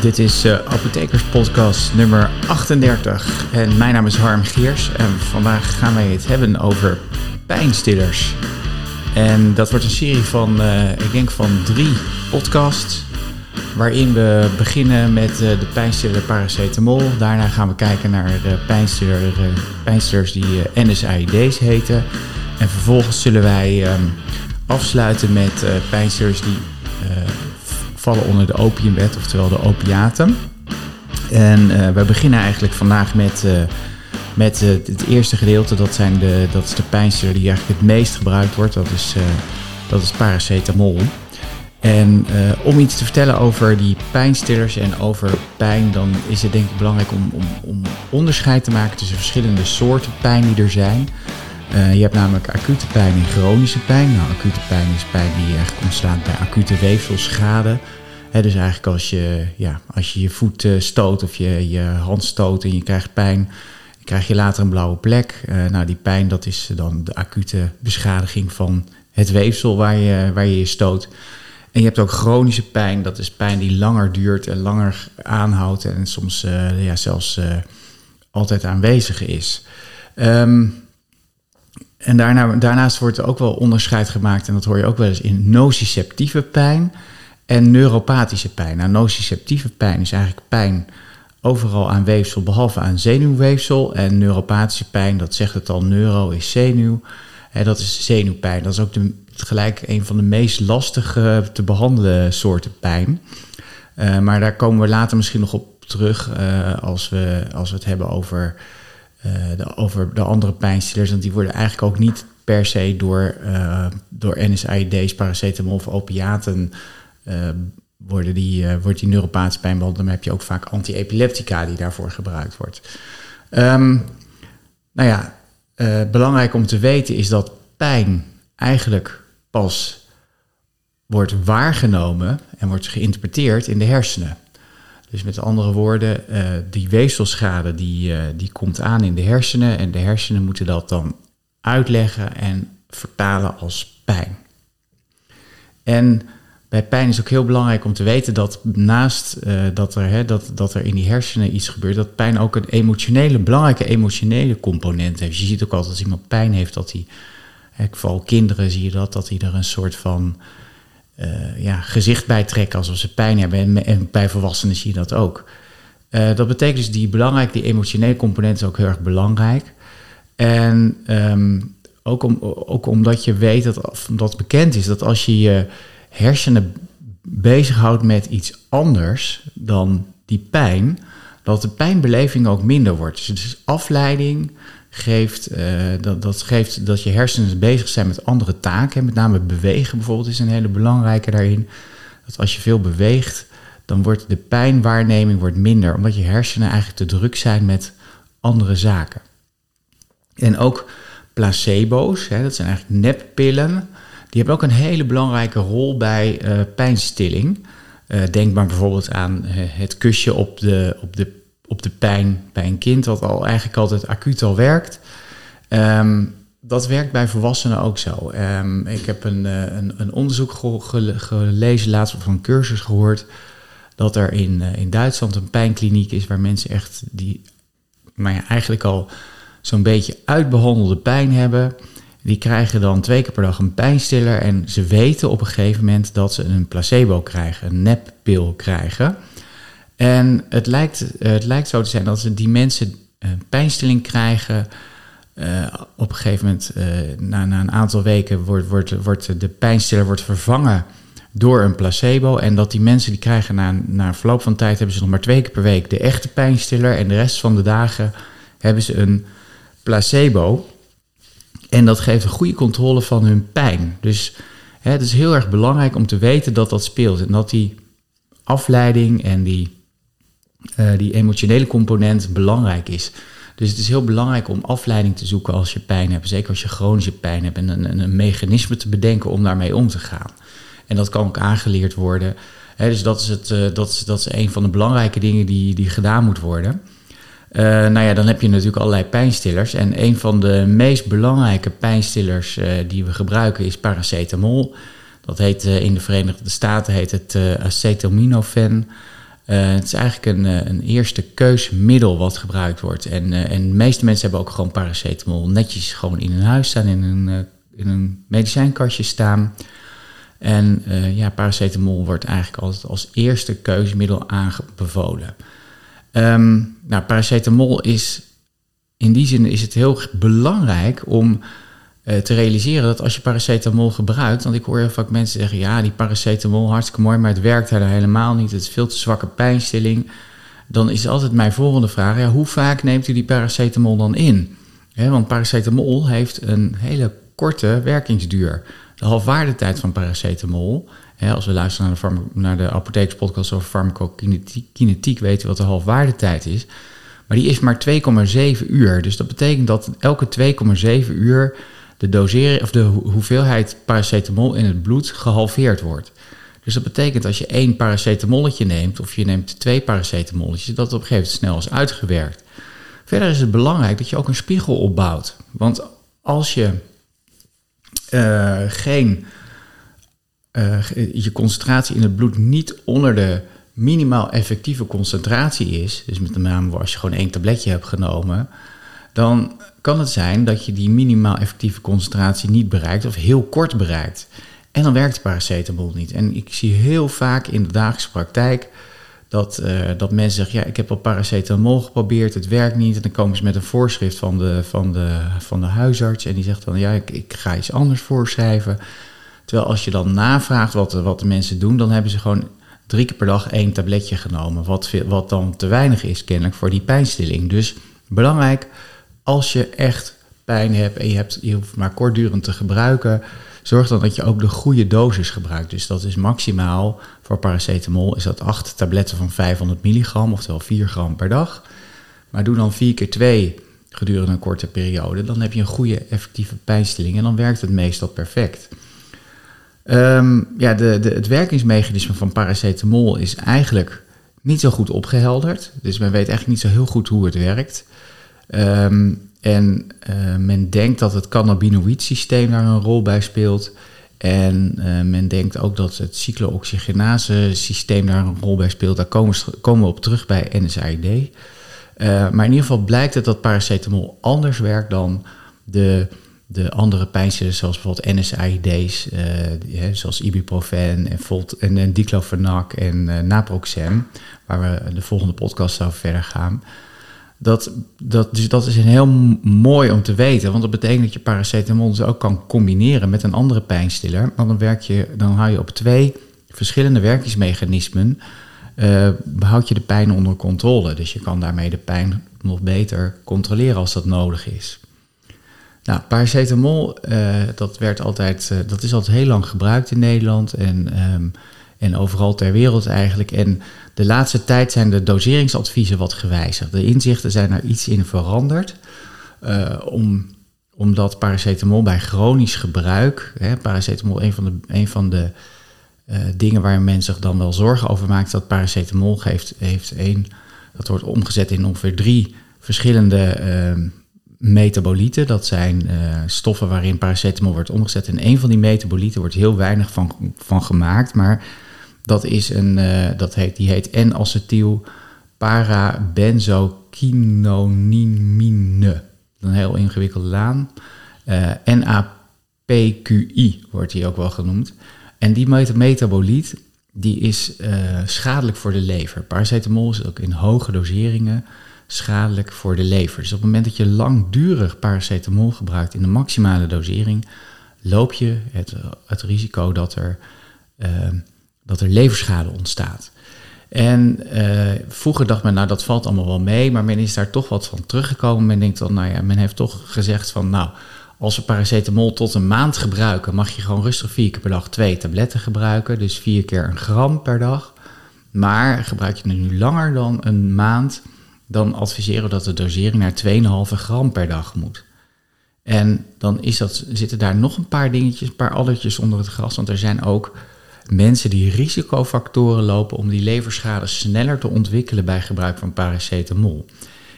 Dit is uh, Apothekerspodcast nummer 38. En mijn naam is Harm Geers. En vandaag gaan wij het hebben over pijnstillers. En dat wordt een serie van, uh, ik denk van drie podcasts. Waarin we beginnen met uh, de pijnstiller paracetamol. Daarna gaan we kijken naar pijnstiller, pijnstillers die NSAID's heten. En vervolgens zullen wij um, afsluiten met pijnstillers die vallen onder de opiumwet, oftewel de opiaten. En uh, we beginnen eigenlijk vandaag met, uh, met uh, het eerste gedeelte. Dat, zijn de, dat is de pijnstiller die eigenlijk het meest gebruikt wordt. Dat is, dat is paracetamol. En om iets te vertellen over die pijnstillers en over pijn, dan is het denk ik belangrijk om, om, om onderscheid te maken tussen verschillende soorten pijn die er zijn. Uh, je hebt namelijk acute pijn en chronische pijn. Nou, acute pijn is pijn die eigenlijk ontstaat bij acute weefselschade. Dus eigenlijk als je, ja, als je je voet uh, stoot of je, je hand stoot en je krijgt pijn, krijg je later een blauwe plek. Uh, nou, die pijn dat is dan de acute beschadiging van het weefsel waar je waar je, je stoot. En je hebt ook chronische pijn, dat is pijn die langer duurt en langer aanhoudt en soms ja, zelfs altijd aanwezig is. Um, en daarna, daarnaast wordt er ook wel onderscheid gemaakt, en dat hoor je ook wel eens in nociceptieve pijn en neuropathische pijn. Nou, nociceptieve pijn is eigenlijk pijn overal aan weefsel, behalve aan zenuwweefsel. En neuropathische pijn, dat zegt het al, neuro is zenuw. En dat is zenuwpijn. Dat is ook de, gelijk een van de meest lastige te behandelen soorten pijn. Uh, maar daar komen we later misschien nog op terug uh, als, we, als we het hebben over de, over de andere pijnstillers. Want die worden eigenlijk ook niet per se door, uh, door NSAID's, paracetamol of opiaten... Uh, worden die, wordt die neuropathische pijn behandeld. Dan heb je ook vaak antiepileptica die daarvoor gebruikt wordt. Um, nou ja, belangrijk om te weten is dat pijn eigenlijk pas wordt waargenomen en wordt geïnterpreteerd in de hersenen. Dus met andere woorden, uh, die weefselschade die, uh, die komt aan in de hersenen en de hersenen moeten dat dan uitleggen en vertalen als pijn. En bij pijn is ook heel belangrijk om te weten dat naast uh, dat, er, hè, dat, dat er in die hersenen iets gebeurt, dat pijn ook een emotionele, belangrijke emotionele component heeft. Je ziet ook altijd als iemand pijn heeft dat hij, vooral kinderen zie je dat, dat hij er een soort van uh, ja, gezicht bij trekken alsof ze pijn hebben. En, bij volwassenen zie je dat ook. Uh, dat betekent dus die belangrijk, die emotionele component is ook heel erg belangrijk. En um, ook, om, ook omdat je weet dat, dat bekend is, dat als je je hersenen bezighoudt met iets anders dan die pijn, dat de pijnbeleving ook minder wordt. Dus het is afleiding, geeft, uh, dat, dat geeft dat je hersenen bezig zijn met andere taken. Met name bewegen bijvoorbeeld is een hele belangrijke daarin. Dat als je veel beweegt, dan wordt de pijnwaarneming wordt minder. Omdat je hersenen eigenlijk te druk zijn met andere zaken. En ook placebo's, hè, dat zijn eigenlijk neppillen. Die hebben ook een hele belangrijke rol bij uh, pijnstilling. Uh, denk maar bijvoorbeeld aan het kusje op de, op de op de pijn bij een kind, wat al eigenlijk altijd acuut al werkt. Um, dat werkt bij volwassenen ook zo. Um, ik heb een, eh, een, een onderzoek gelezen, laatst of een cursus gehoord, dat er in, uh, in Duitsland een pijnkliniek is waar mensen echt die maar ja, eigenlijk al zo'n beetje uitbehandelde pijn hebben. Die krijgen dan twee keer per dag een pijnstiller en ze weten op een gegeven moment dat ze een placebo krijgen, een neppil krijgen. En het lijkt, eh, het lijkt zo te zijn dat die mensen een pijnstilling krijgen. Uh, op een gegeven moment, na, na een aantal weken, wordt, wordt, wordt de pijnstiller wordt vervangen door een placebo. En dat die mensen die krijgen na, na verloop van tijd, hebben ze nog maar twee keer per week de echte pijnstiller. En de rest van de dagen hebben ze een placebo. En dat geeft een goede controle van hun pijn. Dus hè, het is heel erg belangrijk om te weten dat dat speelt. En dat die afleiding en die uh, die emotionele component belangrijk is. Dus het is heel belangrijk om afleiding te zoeken als je pijn hebt. Zeker als je chronische pijn hebt. En een, een, mechanisme te bedenken om daarmee om te gaan. En dat kan ook aangeleerd worden. dus dat is, het, uh, dat, is, dat is een van de belangrijke dingen die, die gedaan moet worden. Uh, nou ja, dan heb je natuurlijk allerlei pijnstillers. En een van de meest belangrijke pijnstillers die we gebruiken is paracetamol. Dat heet in de Verenigde Staten heet het acetaminophen. Het is eigenlijk een, een eerste keusmiddel wat gebruikt wordt. En, en de meeste mensen hebben ook gewoon paracetamol netjes gewoon in hun huis staan, in een, in medicijnkastje staan. En ja, paracetamol wordt eigenlijk altijd als eerste keusmiddel aanbevolen. Um, nou, paracetamol is in die zin is het heel belangrijk om te realiseren dat als je paracetamol gebruikt, want ik hoor heel vaak mensen zeggen, ja, die paracetamol hartstikke mooi, maar het werkt er helemaal niet, het is veel te zwakke pijnstilling. Dan is altijd mijn volgende vraag, ja, hoe vaak neemt u die paracetamol dan in? want paracetamol heeft een hele korte werkingsduur. De halfwaardetijd van paracetamol, als we luisteren naar de, naar de apotheekspodcast over farmacokinetiek, weten we wat de halfwaardetijd is. Maar die is maar 2,7 uur. Dus dat betekent dat elke 2,7 uur de dosering of de hoeveelheid paracetamol in het bloed gehalveerd wordt. Dus dat betekent als je één paracetamolletje neemt, of je neemt twee paracetamolletjes, dat op een gegeven moment snel is uitgewerkt. Verder is het belangrijk dat je ook een spiegel opbouwt. Want als je uh, geen uh, je concentratie in het bloed niet onder de minimaal effectieve concentratie is, dus met name als je gewoon één tabletje hebt genomen, dan kan het zijn dat je die minimaal effectieve concentratie niet bereikt of heel kort bereikt. En dan werkt paracetamol niet. En ik zie heel vaak in de dagelijkse praktijk dat, uh, dat mensen zeggen: Ja, ik heb al paracetamol geprobeerd, het werkt niet. En dan komen ze met een voorschrift van de, van de, van de huisarts. En die zegt dan: Ja, ik, ik ga iets anders voorschrijven. Terwijl als je dan navraagt wat, wat de mensen doen, dan hebben ze gewoon drie keer per dag één tabletje genomen. Wat, wat dan te weinig is kennelijk voor die pijnstilling. Dus belangrijk, als je echt pijn hebt en je, hebt, je hoeft maar kortdurend te gebruiken, zorg dan dat je ook de goede dosis gebruikt. Dus dat is maximaal voor paracetamol is dat 8 tabletten van 500 milligram, oftewel 4 gram per dag. Maar doe dan 4 keer 2 gedurende een korte periode. Dan heb je een goede effectieve pijnstilling en dan werkt het meestal perfect. Um, ja, de, de, het werkingsmechanisme van paracetamol is eigenlijk niet zo goed opgehelderd. Dus men weet eigenlijk niet zo heel goed hoe het werkt. Um, en uh, men denkt dat het cannabinoïd-systeem daar een rol bij speelt. En uh, men denkt ook dat het cyclooxygenase-systeem daar een rol bij speelt. Daar komen, komen we op terug bij NSAID. Uh, maar in ieder geval blijkt het dat paracetamol anders werkt dan de de andere pijnstillers, zoals bijvoorbeeld NSAID's, uh, zoals ibuprofen en, Volt, en, en diclofenac en naproxen, waar we de volgende podcast over verder gaan. Dat, dat, dus dat is heel mooi om te weten, want dat betekent dat je paracetamol dus ook kan combineren met een andere pijnstiller. Want dan, werk je, dan hou je op twee verschillende werkingsmechanismen, uh, behoud je de pijn onder controle. Dus je kan daarmee de pijn nog beter controleren als dat nodig is. Nou, paracetamol, uh, dat, werd altijd, uh, dat is altijd heel lang gebruikt in Nederland en, um, en overal ter wereld eigenlijk. En de laatste tijd zijn de doseringsadviezen wat gewijzigd. De inzichten zijn er iets in veranderd. Uh, om, omdat paracetamol bij chronisch gebruik, hè, paracetamol een van de, een van de dingen waar men zich dan wel zorgen over maakt, dat paracetamol geeft, heeft één, dat wordt omgezet in ongeveer drie verschillende ehm, metabolieten. Dat zijn stoffen waarin paracetamol wordt omgezet. En een van die metabolieten wordt heel weinig van, van gemaakt. Maar dat is een, uh, dat heet, die heet N-acetyl parabenzoquinonimine. Een heel ingewikkelde laan. Uh, eh, NAPQI wordt die ook wel genoemd. En die metaboliet die is schadelijk voor de lever. Paracetamol is ook in hoge doseringen schadelijk voor de lever. Dus op het moment dat je langdurig paracetamol gebruikt in de maximale dosering, loop je het, het risico dat er, dat er leverschade ontstaat. En uh, vroeger dacht men, nou dat valt allemaal wel mee, maar men is daar toch wat van teruggekomen. Men denkt dan, nou ja, men heeft toch gezegd van, nou, als we paracetamol tot een maand gebruiken, mag je gewoon rustig vier keer per dag twee tabletten gebruiken. Dus vier keer een gram per dag. Maar gebruik je het nu langer dan een maand, dan adviseren we dat de dosering naar 2,5 gram per dag moet. En dan is dat, zitten daar nog een paar dingetjes, een paar addertjes onder het gras. Want er zijn ook mensen die risicofactoren lopen om die leverschade sneller te ontwikkelen bij gebruik van paracetamol.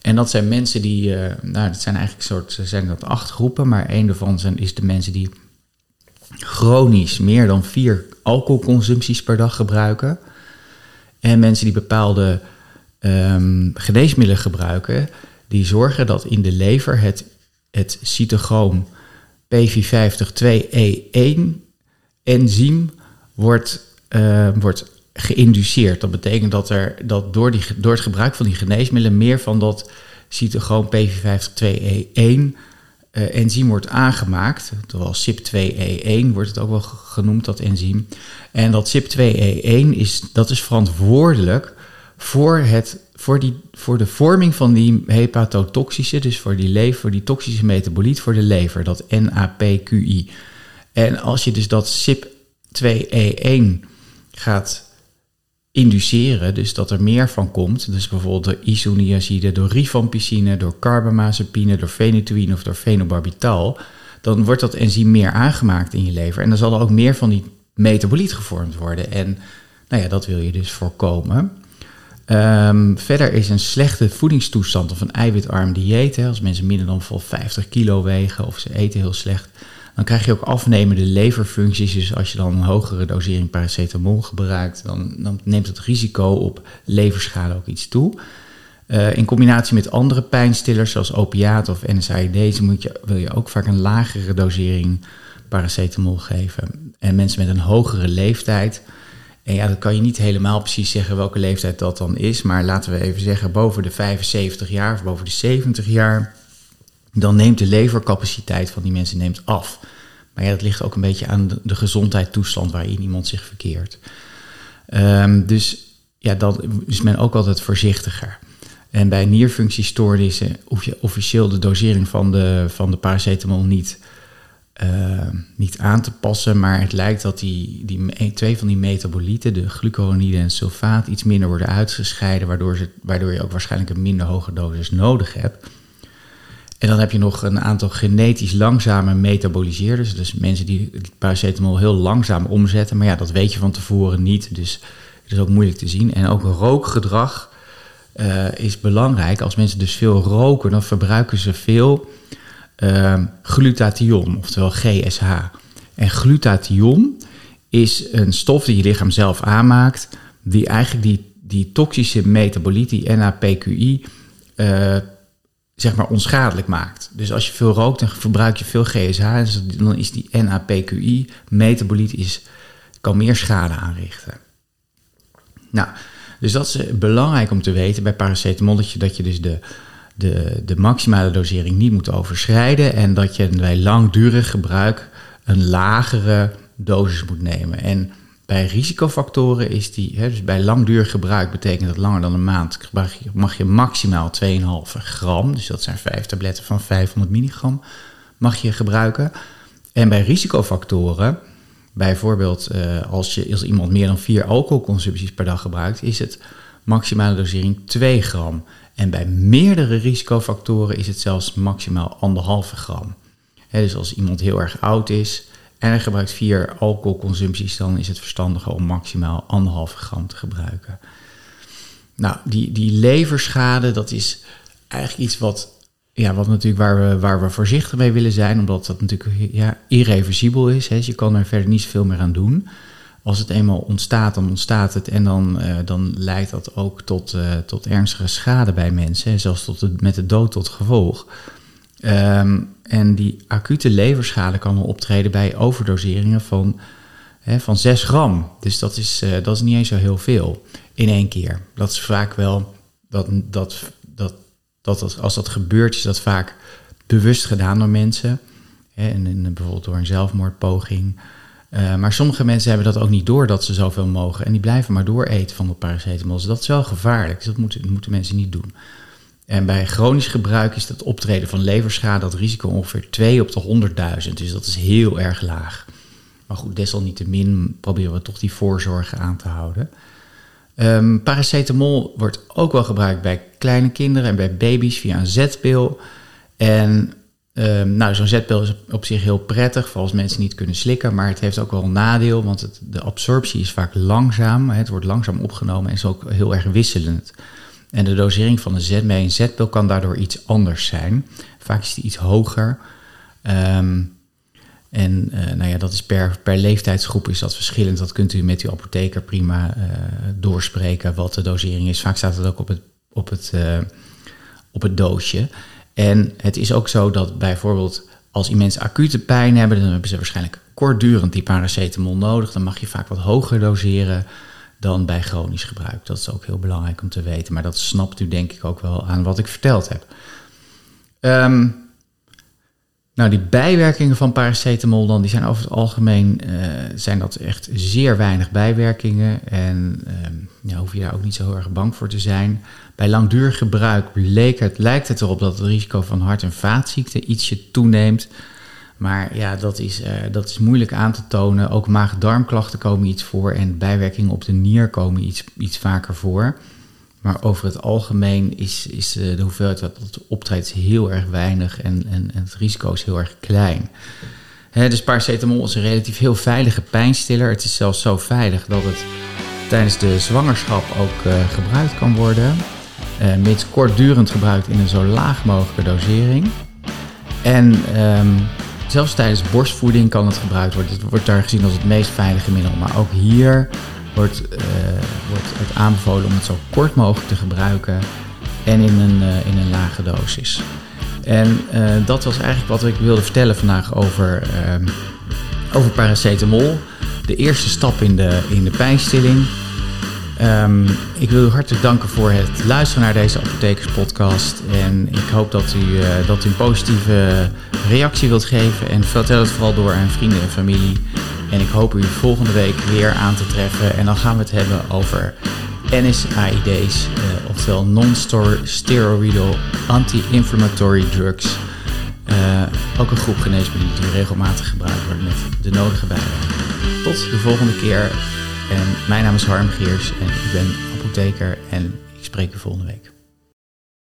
En dat zijn mensen die, uh, nou, dat zijn eigenlijk soort, zijn dat acht groepen, maar een daarvan zijn, is de mensen die chronisch meer dan vier alcoholconsumpties per dag gebruiken. En mensen die bepaalde um, geneesmiddelen gebruiken, die zorgen dat in de lever het, het cytochroom P450-2E1 enzym wordt, uh, wordt geïnduceerd. Dat betekent dat, er, dat door, die, door het gebruik van die geneesmiddelen meer van dat cytochroom P452E1 uh, enzym wordt aangemaakt. Zoals CYP2E1 wordt het ook wel genoemd, dat enzym. En dat CYP2E1 is, dat is verantwoordelijk voor, het, voor, die, voor de vorming van die hepatotoxische, dus voor die lever, die toxische metaboliet voor de lever, dat NAPQI. En als je dus dat CYP2E1 gaat induceren, dus dat er meer van komt, dus bijvoorbeeld door isoniazide, door rifampicine, door carbamazepine, door phenytoïne of door phenobarbital, dan wordt dat enzym meer aangemaakt in je lever en dan zal er ook meer van die metaboliet gevormd worden. En nou ja, dat wil je dus voorkomen. Um, verder is een slechte voedingstoestand of een eiwitarm dieet, hè, als mensen minder dan 50 kilo wegen of ze eten heel slecht, dan krijg je ook afnemende leverfuncties. Dus als je dan een hogere dosering paracetamol gebruikt, dan, dan neemt het risico op leverschade ook iets toe. Uh, in combinatie met andere pijnstillers zoals opiaten of NSAID's moet je, wil je ook vaak een lagere dosering paracetamol geven. En mensen met een hogere leeftijd, en ja, dat kan je niet helemaal precies zeggen welke leeftijd dat dan is, maar laten we even zeggen boven de 75 jaar of boven de 70 jaar dan neemt de levercapaciteit van die mensen neemt af. Maar ja, dat ligt ook een beetje aan de, gezondheidstoestand waarin iemand zich verkeert. Um, dus ja, dan is men ook altijd voorzichtiger. En bij nierfunctiestoornissen hoef je officieel de dosering van de, van de paracetamol niet, uh, niet aan te passen. Maar het lijkt dat die, die twee van die metabolieten, de glucuronide en sulfaat, iets minder worden uitgescheiden. Waardoor, ze, waardoor je ook waarschijnlijk een minder hoge dosis nodig hebt. En dan heb je nog een aantal genetisch langzame metaboliseerders. Dus mensen die het paracetamol heel langzaam omzetten. Maar ja, dat weet je van tevoren niet. Dus het is ook moeilijk te zien. En ook rookgedrag uh, is belangrijk. Als mensen dus veel roken, dan verbruiken ze veel uh, glutathion, oftewel GSH. En glutathion is een stof die je lichaam zelf aanmaakt, die eigenlijk die, die toxische metaboliet, die NAPQI, uh, zeg maar onschadelijk maakt. Dus als je veel rookt, dan verbruik je veel GSH. Dus dan is die NAPQI, metaboliet, is, kan meer schade aanrichten. Nou, dus dat is eh, belangrijk om te weten bij paracetamol, dat je, dat je dus de, de, de maximale dosering niet moet overschrijden en dat je bij langdurig gebruik een lagere dosis moet nemen. En bij risicofactoren is die, hè, dus bij langdurig gebruik betekent dat langer dan een maand, mag je maximaal 2,5 gram, dus dat zijn vijf tabletten van 500 milligram, mag je gebruiken. En bij risicofactoren, bijvoorbeeld uh, als, je, als iemand meer dan vier alcoholconsumpties per dag gebruikt, is het maximale dosering 2 gram. En bij meerdere risicofactoren is het zelfs maximaal 1,5 gram. Dus als iemand heel erg oud is, en hij gebruikt vier alcoholconsumpties, dan is het verstandiger om maximaal anderhalve gram te gebruiken. Nou, die, die leverschade, dat is eigenlijk iets wat, ja, wat natuurlijk waar we, waar we voorzichtig mee willen zijn, omdat dat natuurlijk ja, irreversibel is. Hè. Dus je kan er verder niet zoveel meer aan doen. Als het eenmaal ontstaat, dan ontstaat het en dan, uh, dan leidt dat ook tot, uh, tot ernstige schade bij mensen, zelfs tot de, met de dood tot gevolg. Um, en die acute leverschade kan wel optreden bij overdoseringen van, hè, van 6 gram. Dus dat is, uh, dat is niet eens zo heel veel in één keer. Dat is vaak wel, dat, dat, dat, dat, als dat gebeurt, is dat vaak bewust gedaan door mensen. Hè, en, en bijvoorbeeld door een zelfmoordpoging. Uh, maar sommige mensen hebben dat ook niet door dat ze zoveel mogen. En die blijven maar door eten van de paracetamol. Dat is wel gevaarlijk. Dus dat moeten mensen niet doen. En bij chronisch gebruik is het optreden van leverschade dat risico ongeveer 2 op de 100.000. Dus dat is heel erg laag. Maar goed, desalniettemin proberen we toch die voorzorgen aan te houden. Um, paracetamol wordt ook wel gebruikt bij kleine kinderen en bij baby's via een zetpil. En um, nou, zo'n zetpil is op zich heel prettig voor als mensen niet kunnen slikken, maar het heeft ook wel een nadeel, want het, de absorptie is vaak langzaam. Het wordt langzaam opgenomen en is ook heel erg wisselend. En de dosering van een bij een zetpil kan daardoor iets anders zijn. Vaak is die iets hoger. Um, En nou ja, dat is per, per leeftijdsgroep is dat verschillend. Dat kunt u met uw apotheker prima doorspreken wat de dosering is. Vaak staat het ook op het, op het, op het doosje. En het is ook zo dat bijvoorbeeld als mensen acute pijn hebben, dan hebben ze waarschijnlijk kortdurend die paracetamol nodig. Dan mag je vaak wat hoger doseren dan bij chronisch gebruik. Dat is ook heel belangrijk om te weten. Maar dat snapt u denk ik ook wel aan wat ik verteld heb. Ehm, nou, die bijwerkingen van paracetamol dan, die zijn over het algemeen uh, zijn dat echt zeer weinig bijwerkingen. En um, ja, hoef je daar ook niet zo heel erg bang voor te zijn. Bij langdurig gebruik het, lijkt het erop dat het risico van hart- en vaatziekten ietsje toeneemt. Maar ja, dat is, uh, dat is moeilijk aan te tonen. Ook maag-darmklachten komen iets voor en bijwerkingen op de nier komen iets, iets vaker voor. Maar over het algemeen is, is uh, de hoeveelheid dat optreedt heel erg weinig en, en, het risico is heel erg klein. Hè, dus paracetamol is een relatief heel veilige pijnstiller. Het is zelfs zo veilig dat het tijdens de zwangerschap ook uh, gebruikt kan worden. Mits kortdurend gebruikt in een zo laag mogelijke dosering. En um, zelfs tijdens borstvoeding kan het gebruikt worden. Het wordt daar gezien als het meest veilige middel. Maar ook hier wordt, uh, wordt het aanbevolen om het zo kort mogelijk te gebruiken en in een, uh, in een lage dosis. En uh, dat was eigenlijk wat ik wilde vertellen vandaag over, over paracetamol. De eerste stap in de, in de pijnstilling. Um, ik wil u hartelijk danken voor het luisteren naar deze apothekerspodcast. En ik hoop dat u, uh, dat u een positieve reactie wilt geven. En vertel het vooral door aan vrienden en familie. En ik hoop u volgende week weer aan te treffen. En dan gaan we het hebben over NSAID's, uh, oftewel non-steroidal anti-inflammatory drugs. Uh, ook een groep geneesmiddelen die regelmatig gebruikt worden met de nodige bijwerkingen. Tot de volgende keer. En mijn naam is Harm Geers en ik ben apotheker en ik spreek u volgende week.